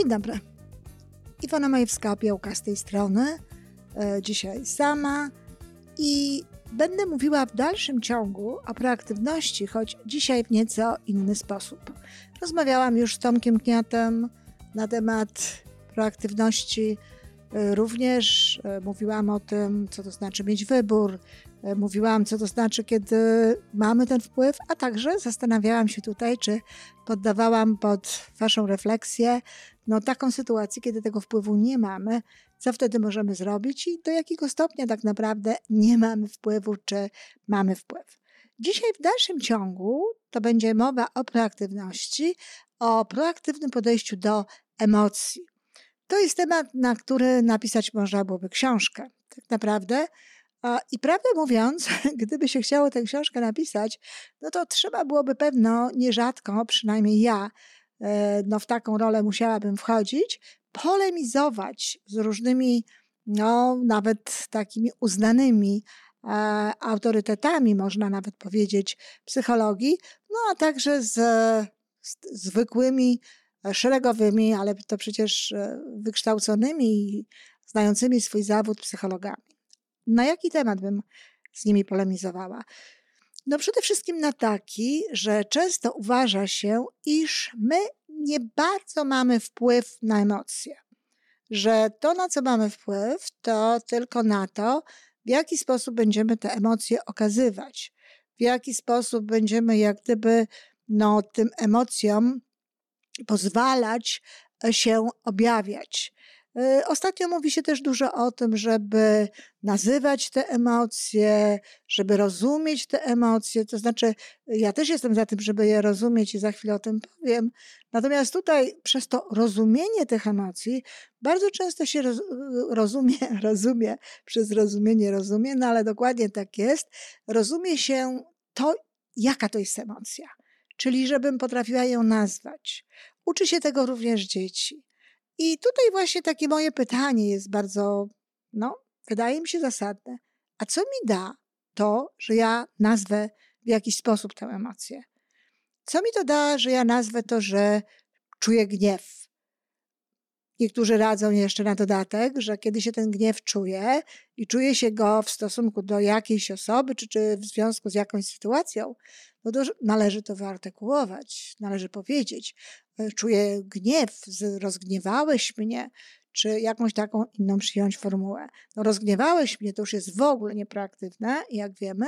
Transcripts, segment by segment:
Dzień dobry. Iwona Majewska-Opiełka z tej strony. E, dzisiaj sama i będę mówiła w dalszym ciągu o proaktywności, choć dzisiaj w nieco inny sposób. Rozmawiałam już z Tomkiem Kniatem na temat proaktywności. E, również e, mówiłam o tym, co to znaczy mieć wybór, mówiłam, co to znaczy, kiedy mamy ten wpływ, a także zastanawiałam się tutaj, czy poddawałam pod Waszą refleksję no, taką sytuację, kiedy tego wpływu nie mamy, co wtedy możemy zrobić i do jakiego stopnia tak naprawdę nie mamy wpływu, czy mamy wpływ. Dzisiaj w dalszym ciągu to będzie mowa o proaktywności, o proaktywnym podejściu do emocji. To jest temat, na który napisać można byłoby książkę. Tak naprawdę i prawdę mówiąc, gdyby się chciało tę książkę napisać, no to trzeba byłoby pewno nierzadko, przynajmniej ja, e, no w taką rolę musiałabym wchodzić, polemizować z różnymi, no nawet takimi uznanymi e, autorytetami, można nawet powiedzieć, psychologii, no a także z, z zwykłymi, szeregowymi, ale to przecież e, wykształconymi i znającymi swój zawód psychologami na jaki temat bym z nimi polemizowała? No przede wszystkim na taki, że często uważa się, iż my nie bardzo mamy wpływ na emocje. Że to, na co mamy wpływ, to tylko na to, w jaki sposób będziemy te emocje okazywać, w jaki sposób będziemy jak gdyby no, tym emocjom pozwalać się objawiać. Y, ostatnio mówi się też dużo o tym, żeby nazywać te emocje, żeby rozumieć te emocje. To znaczy, ja też jestem za tym, żeby je rozumieć i za chwilę o tym powiem. Natomiast tutaj przez to rozumienie tych emocji bardzo często się roz, rozumie, rozumie, przez rozumienie rozumie, no ale dokładnie tak jest. Rozumie się to, jaka to jest emocja. Czyli żebym potrafiła ją nazwać. Uczy się tego również dzieci. I tutaj właśnie takie moje pytanie jest bardzo, no, wydaje mi się zasadne. A co mi da to, że ja nazwę w jakiś sposób tę emocję? Co mi to da, że ja nazwę to, że czuję gniew? Niektórzy radzą jeszcze na dodatek, że kiedy się ten gniew czuje i czuje się go w stosunku do jakiejś osoby, czy, czy w związku z jakąś sytuacją, no to należy to wyartykułować, należy powiedzieć. E, czuję gniew, rozgniewałeś mnie, czy jakąś taką inną przyjąć formułę. No rozgniewałeś mnie, to już jest w ogóle nieproaktywne, jak wiemy,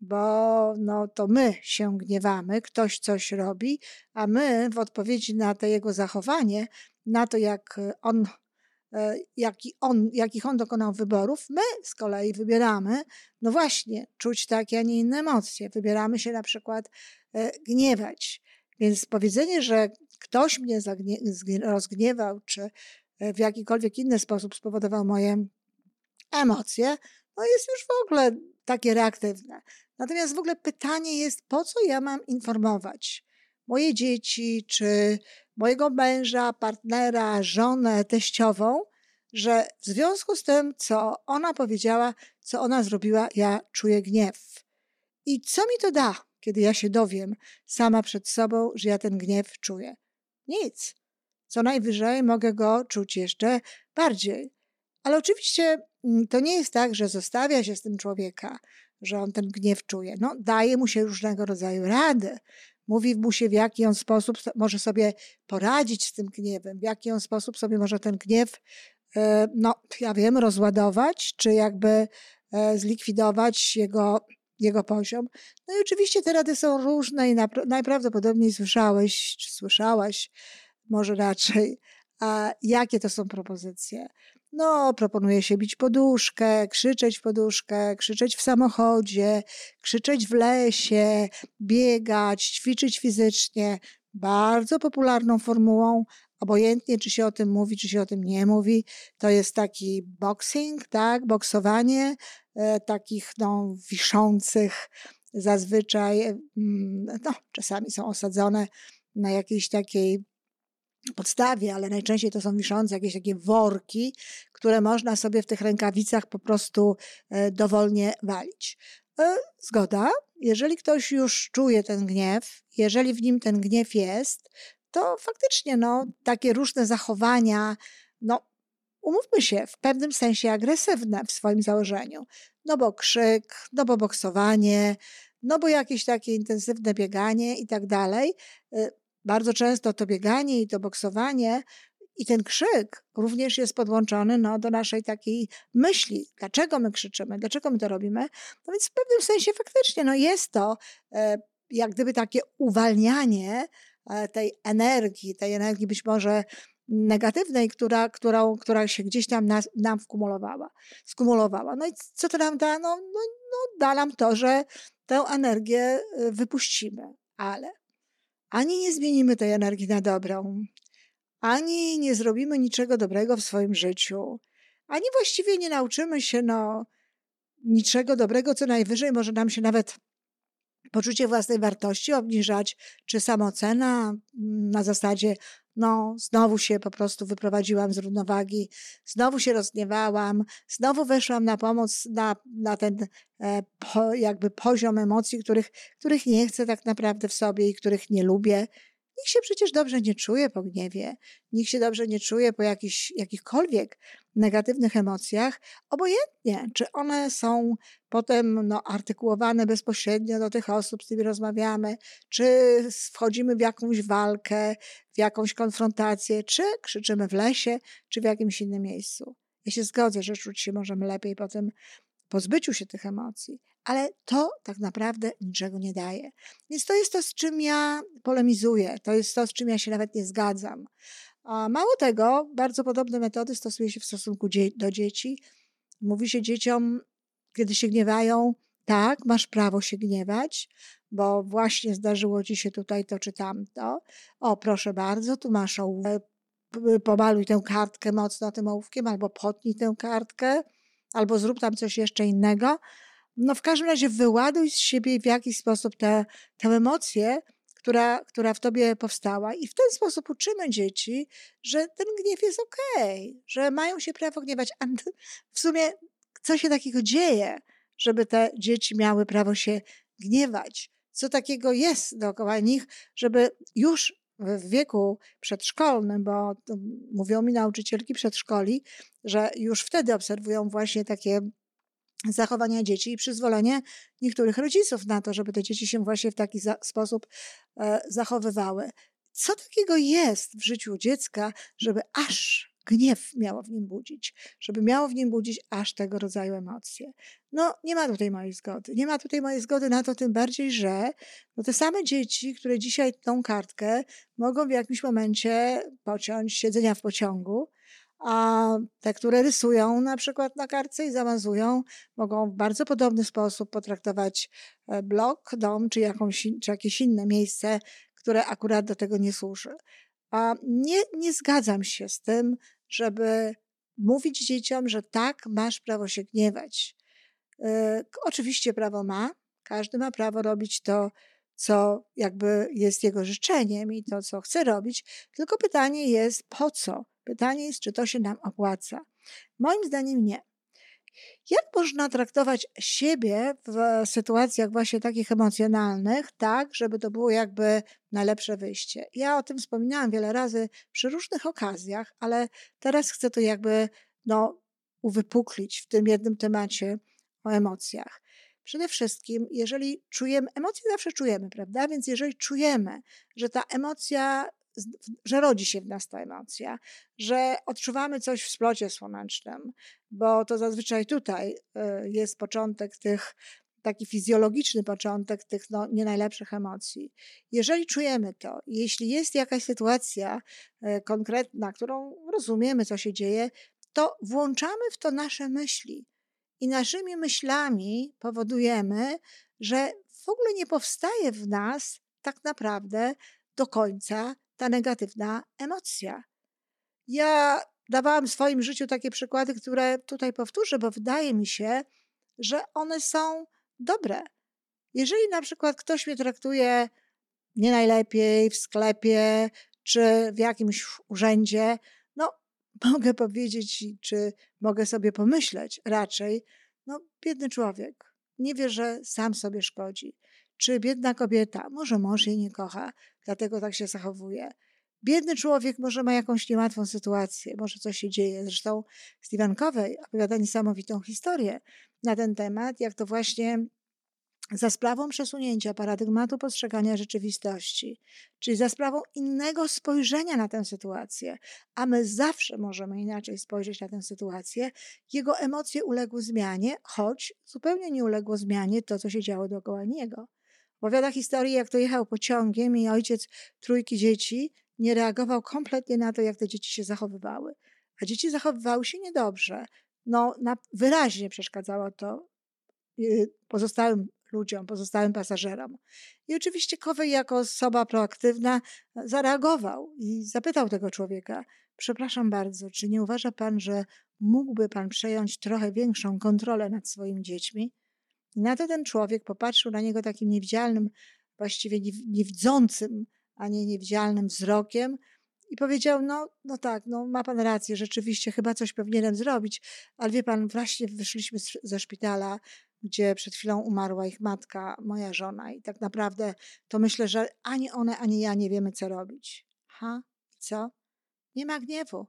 bo no, to my się gniewamy, ktoś coś robi, a my w odpowiedzi na to jego zachowanie, na to jak on, e, jaki on, jakich on dokonał wyborów, my z kolei wybieramy, no właśnie, czuć takie, a nie inne emocje. Wybieramy się na przykład e, gniewać. Więc powiedzenie, że ktoś mnie rozgniewał, czy e, w jakikolwiek inny sposób spowodował moje emocje, no jest już w ogóle takie reaktywne. Natomiast w ogóle pytanie jest, po co ja mam informować moje dzieci, czy mojego męża, partnera, żonę, teściową, że w związku z tym, co ona powiedziała, co ona zrobiła, ja czuję gniew. I co mi to da, kiedy ja się dowiem sama przed sobą, że ja ten gniew czuję? Nic. Co najwyżej mogę go czuć jeszcze bardziej. Ale oczywiście mm, to nie jest tak, że zostawia się z tym człowieka, że on ten gniew czuje. No, daje mu się różnego rodzaju rady. Mówi mu się, w jaki on sposób może sobie poradzić z tym gniewem, w jaki on sposób sobie może ten gniew, e, no, ja wiem, rozładować, czy jakby e, zlikwidować jego, jego poziom. No i oczywiście te rady są różne i najprawdopodobniej słyszałeś, czy słyszałaś, może raczej, a jakie to są propozycje. No, proponuje się bić poduszkę, krzyczeć w poduszkę, krzyczeć w samochodzie, krzyczeć w lesie, biegać, ćwiczyć fizycznie. Bardzo popularną formułą, obojętnie czy się o tym mówi, czy się o tym nie mówi, to jest taki boxing, tak, boksowanie takich no, wiszących zazwyczaj, mm, no, czasami są osadzone na jakiejś takiej podstawie, ale najczęściej to są wiszące jakieś takie worki, które można sobie w tych rękawicach po prostu e, dowolnie walić. E, zgoda. Jeżeli ktoś już czuje ten gniew, jeżeli w nim ten gniew jest, to faktycznie no, takie różne zachowania, no umówmy się, w pewnym sensie agresywne w swoim założeniu. No bo krzyk, no bo boksowanie, no bo jakieś takie intensywne bieganie i tak dalej. Y, bardzo często to bieganie i to boksowanie i ten krzyk również jest podłączony no, do naszej takiej myśli. Dlaczego my krzyczymy? Dlaczego my to robimy? No więc w pewnym sensie faktycznie no, jest to e, jak gdyby takie uwalnianie e, tej energii, tej energii być może negatywnej, która, która, która się gdzieś tam nas, nam wkumulowała, skumulowała. No i co to nam da? No, no, no da nam to, że tę energię y, wypuścimy, ale ani nie zmienimy tej energii na dobrą, ani nie zrobimy niczego dobrego w swoim życiu, ani właściwie nie nauczymy się no, niczego dobrego, co najwyżej może nam się nawet poczucie własnej wartości obniżać, czy samocena mm, na zasadzie, no, znowu się po prostu wyprowadziłam z równowagi, znowu się rozgniewałam, znowu weszłam na pomoc, na, na ten e, po, jakby poziom emocji, których, których nie chcę tak naprawdę w sobie i których nie lubię. Nikt się przecież dobrze nie czuje po gniewie, nikt się dobrze nie czuje po jakichś, jakichkolwiek negatywnych emocjach, obojętnie, czy one są potem no, artykułowane bezpośrednio do tych osób, z którymi rozmawiamy, czy wchodzimy w jakąś walkę, w jakąś konfrontację, czy krzyczymy w lesie, czy w jakimś innym miejscu. Ja się zgodzę, że czuć się możemy lepiej po tym pozbyciu się tych emocji, ale to tak naprawdę niczego nie daje. Więc to jest to, z czym ja polemizuję, to jest to, z czym ja się nawet nie zgadzam. A mało tego, bardzo podobne metody stosuje się w stosunku do dzieci. Mówi się dzieciom, kiedy się gniewają, tak, masz prawo się gniewać, bo właśnie zdarzyło ci się tutaj to czy tamto. O, proszę bardzo, tu masz ołówek, pomaluj tę kartkę mocno tym ołówkiem, albo potnij tę kartkę, albo zrób tam coś jeszcze innego. No w każdym razie wyładuj z siebie w jakiś sposób te emocje, która, która w tobie powstała. I w ten sposób uczymy dzieci, że ten gniew jest okej, okay, że mają się prawo gniewać. A w sumie, co się takiego dzieje, żeby te dzieci miały prawo się gniewać? Co takiego jest dookoła nich, żeby już w wieku przedszkolnym, bo mówią mi nauczycielki przedszkoli, że już wtedy obserwują właśnie takie zachowania dzieci i przyzwolenie niektórych rodziców na to, żeby te dzieci się właśnie w taki sposób e, zachowywały. Co takiego jest w życiu dziecka, żeby aż gniew miało w nim budzić, żeby miało w nim budzić aż tego rodzaju emocje. No, nie ma tutaj mojej zgody. Nie ma tutaj mojej zgody na to, tym bardziej, że no te same dzieci, które dzisiaj tą kartkę mogą w jakimś momencie pociąć siedzenia w pociągu, a te, które rysują na przykład na kartce i zamazują, mogą w bardzo podobny sposób potraktować e, blok, dom czy, jakąś, czy jakieś inne miejsce, które akurat do tego nie służy. A nie, nie zgadzam się z tym, żeby mówić dzieciom, że tak, masz prawo się gniewać. Yy, oczywiście prawo ma, każdy ma prawo robić to, co jakby jest jego życzeniem i to, co chce robić, tylko pytanie jest po co? Pytanie jest, czy to się nam opłaca. Moim zdaniem nie. Jak można traktować siebie w sytuacjach właśnie takich emocjonalnych, tak, żeby to było jakby najlepsze wyjście? Ja o tym wspominałam wiele razy przy różnych okazjach, ale teraz chcę to jakby no, uwypuklić w tym jednym temacie o emocjach. Przede wszystkim, jeżeli czujemy, emocje zawsze czujemy, prawda? Więc jeżeli czujemy, że ta emocja że rodzi się w nas ta emocja, że odczuwamy coś w splocie słonecznym, bo to zazwyczaj tutaj y, jest początek tych, taki fizjologiczny początek tych no, nie najlepszych emocji. Jeżeli czujemy to, jeśli jest jakaś sytuacja y, konkretna, którą rozumiemy, co się dzieje, to włączamy w to nasze myśli. I naszymi myślami powodujemy, że w ogóle nie powstaje w nas tak naprawdę do końca ta negatywna emocja. Ja dawałam w swoim życiu takie przykłady, które tutaj powtórzę, bo wydaje mi się, że one są dobre. Jeżeli na przykład ktoś mnie traktuje nie najlepiej w sklepie czy w jakimś urzędzie, no mogę powiedzieć, czy mogę sobie pomyśleć raczej, no biedny człowiek, nie wie, że sam sobie szkodzi. Czy biedna kobieta, może mąż jej nie kocha, dlatego tak się zachowuje. Biedny człowiek może ma jakąś niełatwą sytuację, może coś się dzieje. Zresztą Stephen Covey opowiada niesamowitą historię na ten temat, jak to właśnie za sprawą przesunięcia paradygmatu postrzegania rzeczywistości, czyli za sprawą innego spojrzenia na tę sytuację, a my zawsze możemy inaczej spojrzeć na tę sytuację, jego emocje uległy zmianie, choć zupełnie nie uległo zmianie to, co się działo dookoła niego. Opowiada historię, jak to jechał pociągiem i ojciec trójki dzieci nie reagował kompletnie na to, jak te dzieci się zachowywały. A dzieci zachowywały się niedobrze. No, na, wyraźnie przeszkadzało to y, pozostałym ludziom, pozostałym pasażerom. I oczywiście Kowej jako osoba proaktywna zareagował i zapytał tego człowieka, przepraszam bardzo, czy nie uważa pan, że mógłby pan przejąć trochę większą kontrolę nad swoimi dziećmi? I na to ten człowiek popatrzył na niego takim niewidzialnym, właściwie niewidzącym, a nie niewidzialnym wzrokiem i powiedział, no, no tak, no ma pan rację, rzeczywiście chyba coś powinienem zrobić, ale wie pan, właśnie wyszliśmy ze szpitala, gdzie przed chwilą umarła ich matka, moja żona i tak naprawdę to myślę, że ani one, ani ja nie wiemy, co robić. Ha? Co? Nie ma gniewu.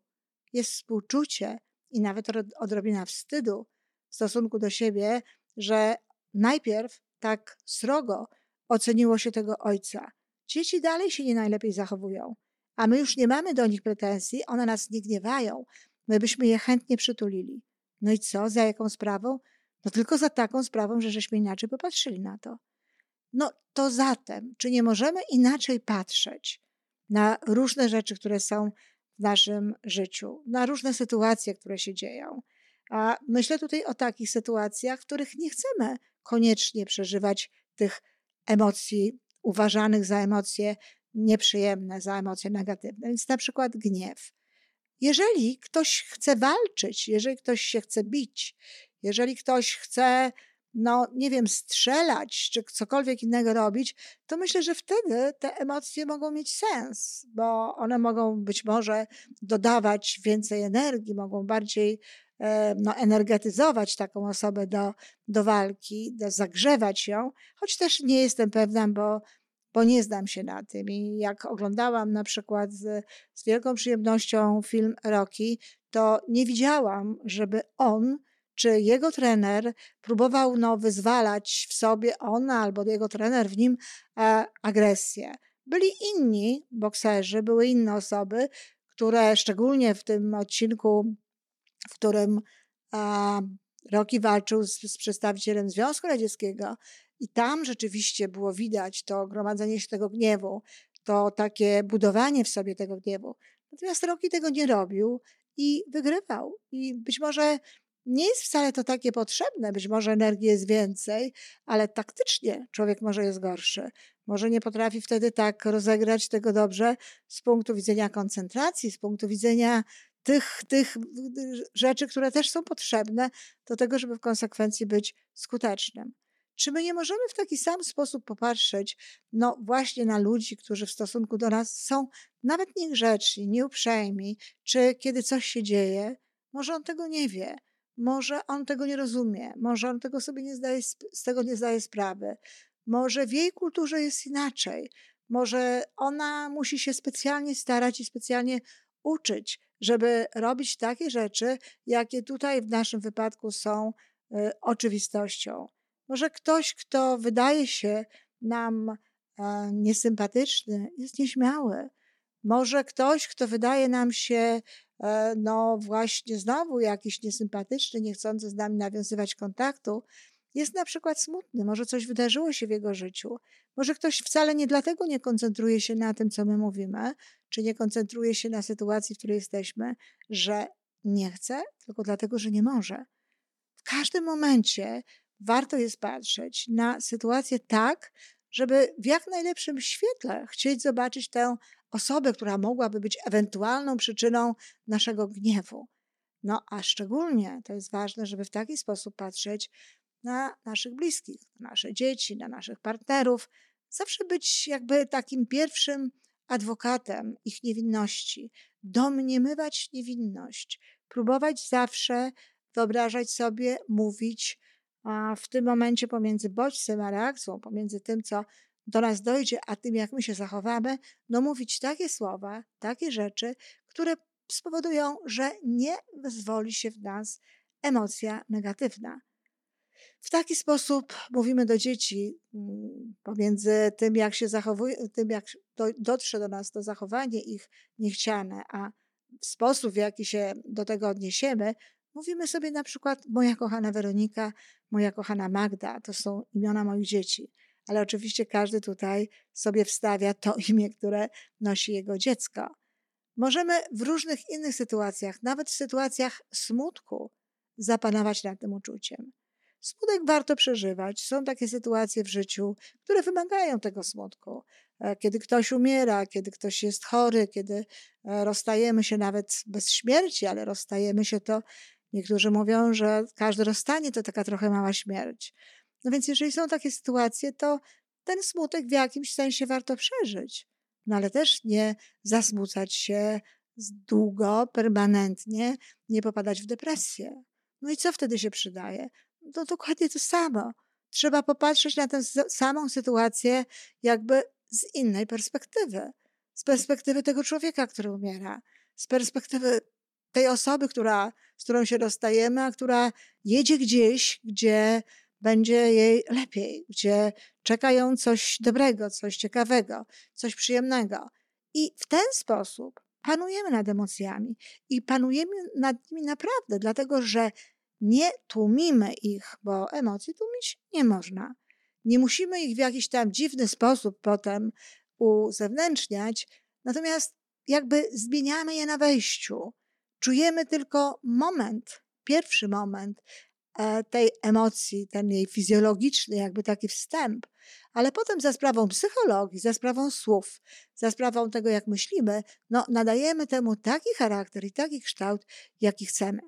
Jest współczucie i nawet odrobina wstydu w stosunku do siebie, że najpierw tak srogo oceniło się tego ojca. Dzieci dalej się nie najlepiej zachowują, a my już nie mamy do nich pretensji, one nas nie gniewają. My byśmy je chętnie przytulili. No i co? Za jaką sprawą? No tylko za taką sprawą, że żeśmy inaczej popatrzyli na to. No to zatem, czy nie możemy inaczej patrzeć na różne rzeczy, które są w naszym życiu, na różne sytuacje, które się dzieją? A myślę tutaj o takich sytuacjach, w których nie chcemy koniecznie przeżywać tych emocji uważanych za emocje nieprzyjemne, za emocje negatywne, więc na przykład gniew. Jeżeli ktoś chce walczyć, jeżeli ktoś się chce bić, jeżeli ktoś chce, no nie wiem, strzelać czy cokolwiek innego robić, to myślę, że wtedy te emocje mogą mieć sens, bo one mogą być może dodawać więcej energii, mogą bardziej no, energetyzować taką osobę do, do walki, do zagrzewać ją, choć też nie jestem pewna, bo bo nie znam się na tym. I jak oglądałam na przykład z, z wielką przyjemnością film Rocky, to nie widziałam, żeby on czy jego trener próbował no, wyzwalać w sobie on albo jego trener w nim e, agresję. Byli inni bokserzy, były inne osoby, które szczególnie w tym odcinku, w którym a, walczył z, z przedstawicielem Związku Radzieckiego, i tam rzeczywiście było widać to gromadzenie się tego gniewu, to takie budowanie w sobie tego gniewu. Natomiast Rocky tego nie robił i wygrywał. I być może nie jest wcale to takie potrzebne, być może energii jest więcej, ale taktycznie człowiek może jest gorszy. Może nie potrafi wtedy tak rozegrać tego dobrze z punktu widzenia koncentracji, z punktu widzenia tych, tych rzeczy, które też są potrzebne do tego, żeby w konsekwencji być skutecznym. Czy my nie możemy w taki sam sposób popatrzeć, no właśnie na ludzi, którzy w stosunku do nas są nawet niegrzeczni, nieuprzejmi, czy kiedy coś się dzieje, może on tego nie wie, może on tego nie rozumie, może on tego sobie nie zdaje, z tego nie zdaje sprawy, może w jej kulturze jest inaczej, może ona musi się specjalnie starać i specjalnie uczyć, żeby robić takie rzeczy, jakie tutaj w naszym wypadku są y, oczywistością. Może ktoś, kto wydaje się nam e, niesympatyczny, jest nieśmiały. Może ktoś, kto wydaje nam się, e, no właśnie znowu jakiś niesympatyczny, nie chcący z nami nawiązywać kontaktu, jest na przykład smutny, może coś wydarzyło się w jego życiu. Może ktoś wcale nie dlatego nie koncentruje się na tym, co my mówimy, czy nie koncentruje się na sytuacji, w której jesteśmy, że nie chce, tylko dlatego, że nie może. W każdym momencie warto jest patrzeć na sytuację tak, żeby w jak najlepszym świetle chcieć zobaczyć tę osobę, która mogłaby być ewentualną przyczyną naszego gniewu. No a szczególnie to jest ważne, żeby w taki sposób patrzeć na naszych bliskich, na nasze dzieci, na naszych partnerów, zawsze być jakby takim pierwszym adwokatem ich niewinności, domniemywać niewinność, próbować zawsze wyobrażać sobie, mówić, w tym momencie pomiędzy bodźcem a reakcją, pomiędzy tym, co do nas dojdzie, a tym, jak my się zachowamy, no mówić takie słowa, takie rzeczy, które spowodują, że nie wyzwoli się w nas emocja negatywna. W taki sposób mówimy do dzieci mm, pomiędzy tym, jak się zachowuje, tym, jak dotrze do nas to zachowanie ich niechciane, a sposób, w jaki się do tego odniesiemy, mówimy sobie na przykład moja kochana Weronika, moja kochana Magda, to są imiona moich dzieci. Ale oczywiście każdy tutaj sobie wstawia to imię, które nosi jego dziecko. Możemy w różnych innych sytuacjach, nawet w sytuacjach smutku, zapanować nad tym uczuciem. Smutek warto przeżywać. Są takie sytuacje w życiu, które wymagają tego smutku. E, kiedy ktoś umiera, kiedy ktoś jest chory, kiedy e, rozstajemy się nawet bez śmierci, ale rozstajemy się to, niektórzy mówią, że każde rozstanie to taka trochę mała śmierć. No więc jeżeli są takie sytuacje, to ten smutek w jakimś sensie warto przeżyć. No ale też nie zasmucać się długo, permanentnie, nie popadać w depresję. No i co wtedy się przydaje? No dokładnie to samo. Trzeba popatrzeć na tę samą sytuację jakby z innej perspektywy. Z perspektywy tego człowieka, który umiera. Z perspektywy tej osoby, która, z którą się rozstajemy, a która jedzie gdzieś, gdzie będzie jej lepiej, gdzie czeka ją coś dobrego, coś ciekawego, coś przyjemnego. I w ten sposób panujemy nad emocjami i panujemy nad nimi naprawdę, dlatego że nie tłumimy ich, bo emocji tłumić nie można. Nie musimy ich w jakiś tam dziwny sposób potem uzewnętrzniać, natomiast jakby zmieniamy je na wejściu. Czujemy tylko moment, pierwszy moment e, tej emocji, ten jej fizjologiczny, jakby taki wstęp, ale potem za sprawą psychologii, za sprawą słów, za sprawą tego, jak myślimy, no, nadajemy temu taki charakter i taki kształt, jaki chcemy.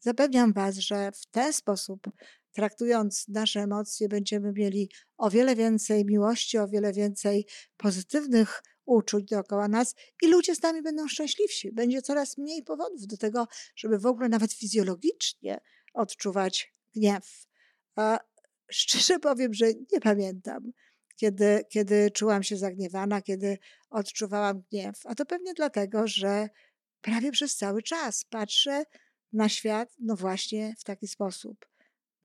Zapewniam Was, że w ten sposób, traktując nasze emocje, będziemy mieli o wiele więcej miłości, o wiele więcej pozytywnych uczuć dookoła nas i ludzie z nami będą szczęśliwsi. Będzie coraz mniej powodów do tego, żeby w ogóle nawet fizjologicznie odczuwać gniew. A szczerze powiem, że nie pamiętam, kiedy, kiedy czułam się zagniewana, kiedy odczuwałam gniew. A to pewnie dlatego, że prawie przez cały czas patrzę na świat, no właśnie w taki sposób.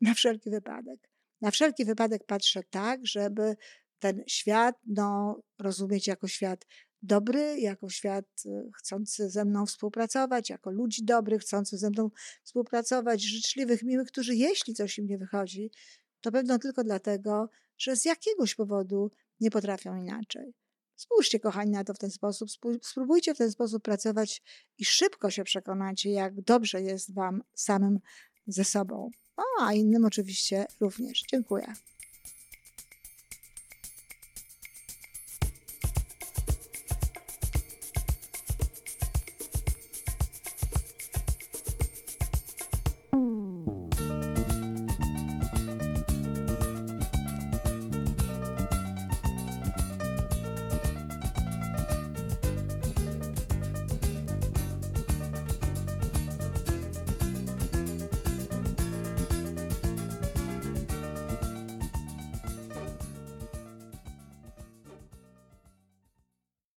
Na wszelki wypadek. Na wszelki wypadek patrzę tak, żeby ten świat no, rozumieć jako świat dobry, jako świat y, chcący ze mną współpracować, jako ludzi dobrych, chcący ze mną współpracować, życzliwych, miłych, którzy jeśli coś im nie wychodzi, to pewno tylko dlatego, że z jakiegoś powodu nie potrafią inaczej. Spójrzcie, kochani, na to w ten sposób, spróbujcie w ten sposób pracować i szybko się przekonacie, jak dobrze jest Wam samym ze sobą. O, a innym oczywiście również. Dziękuję.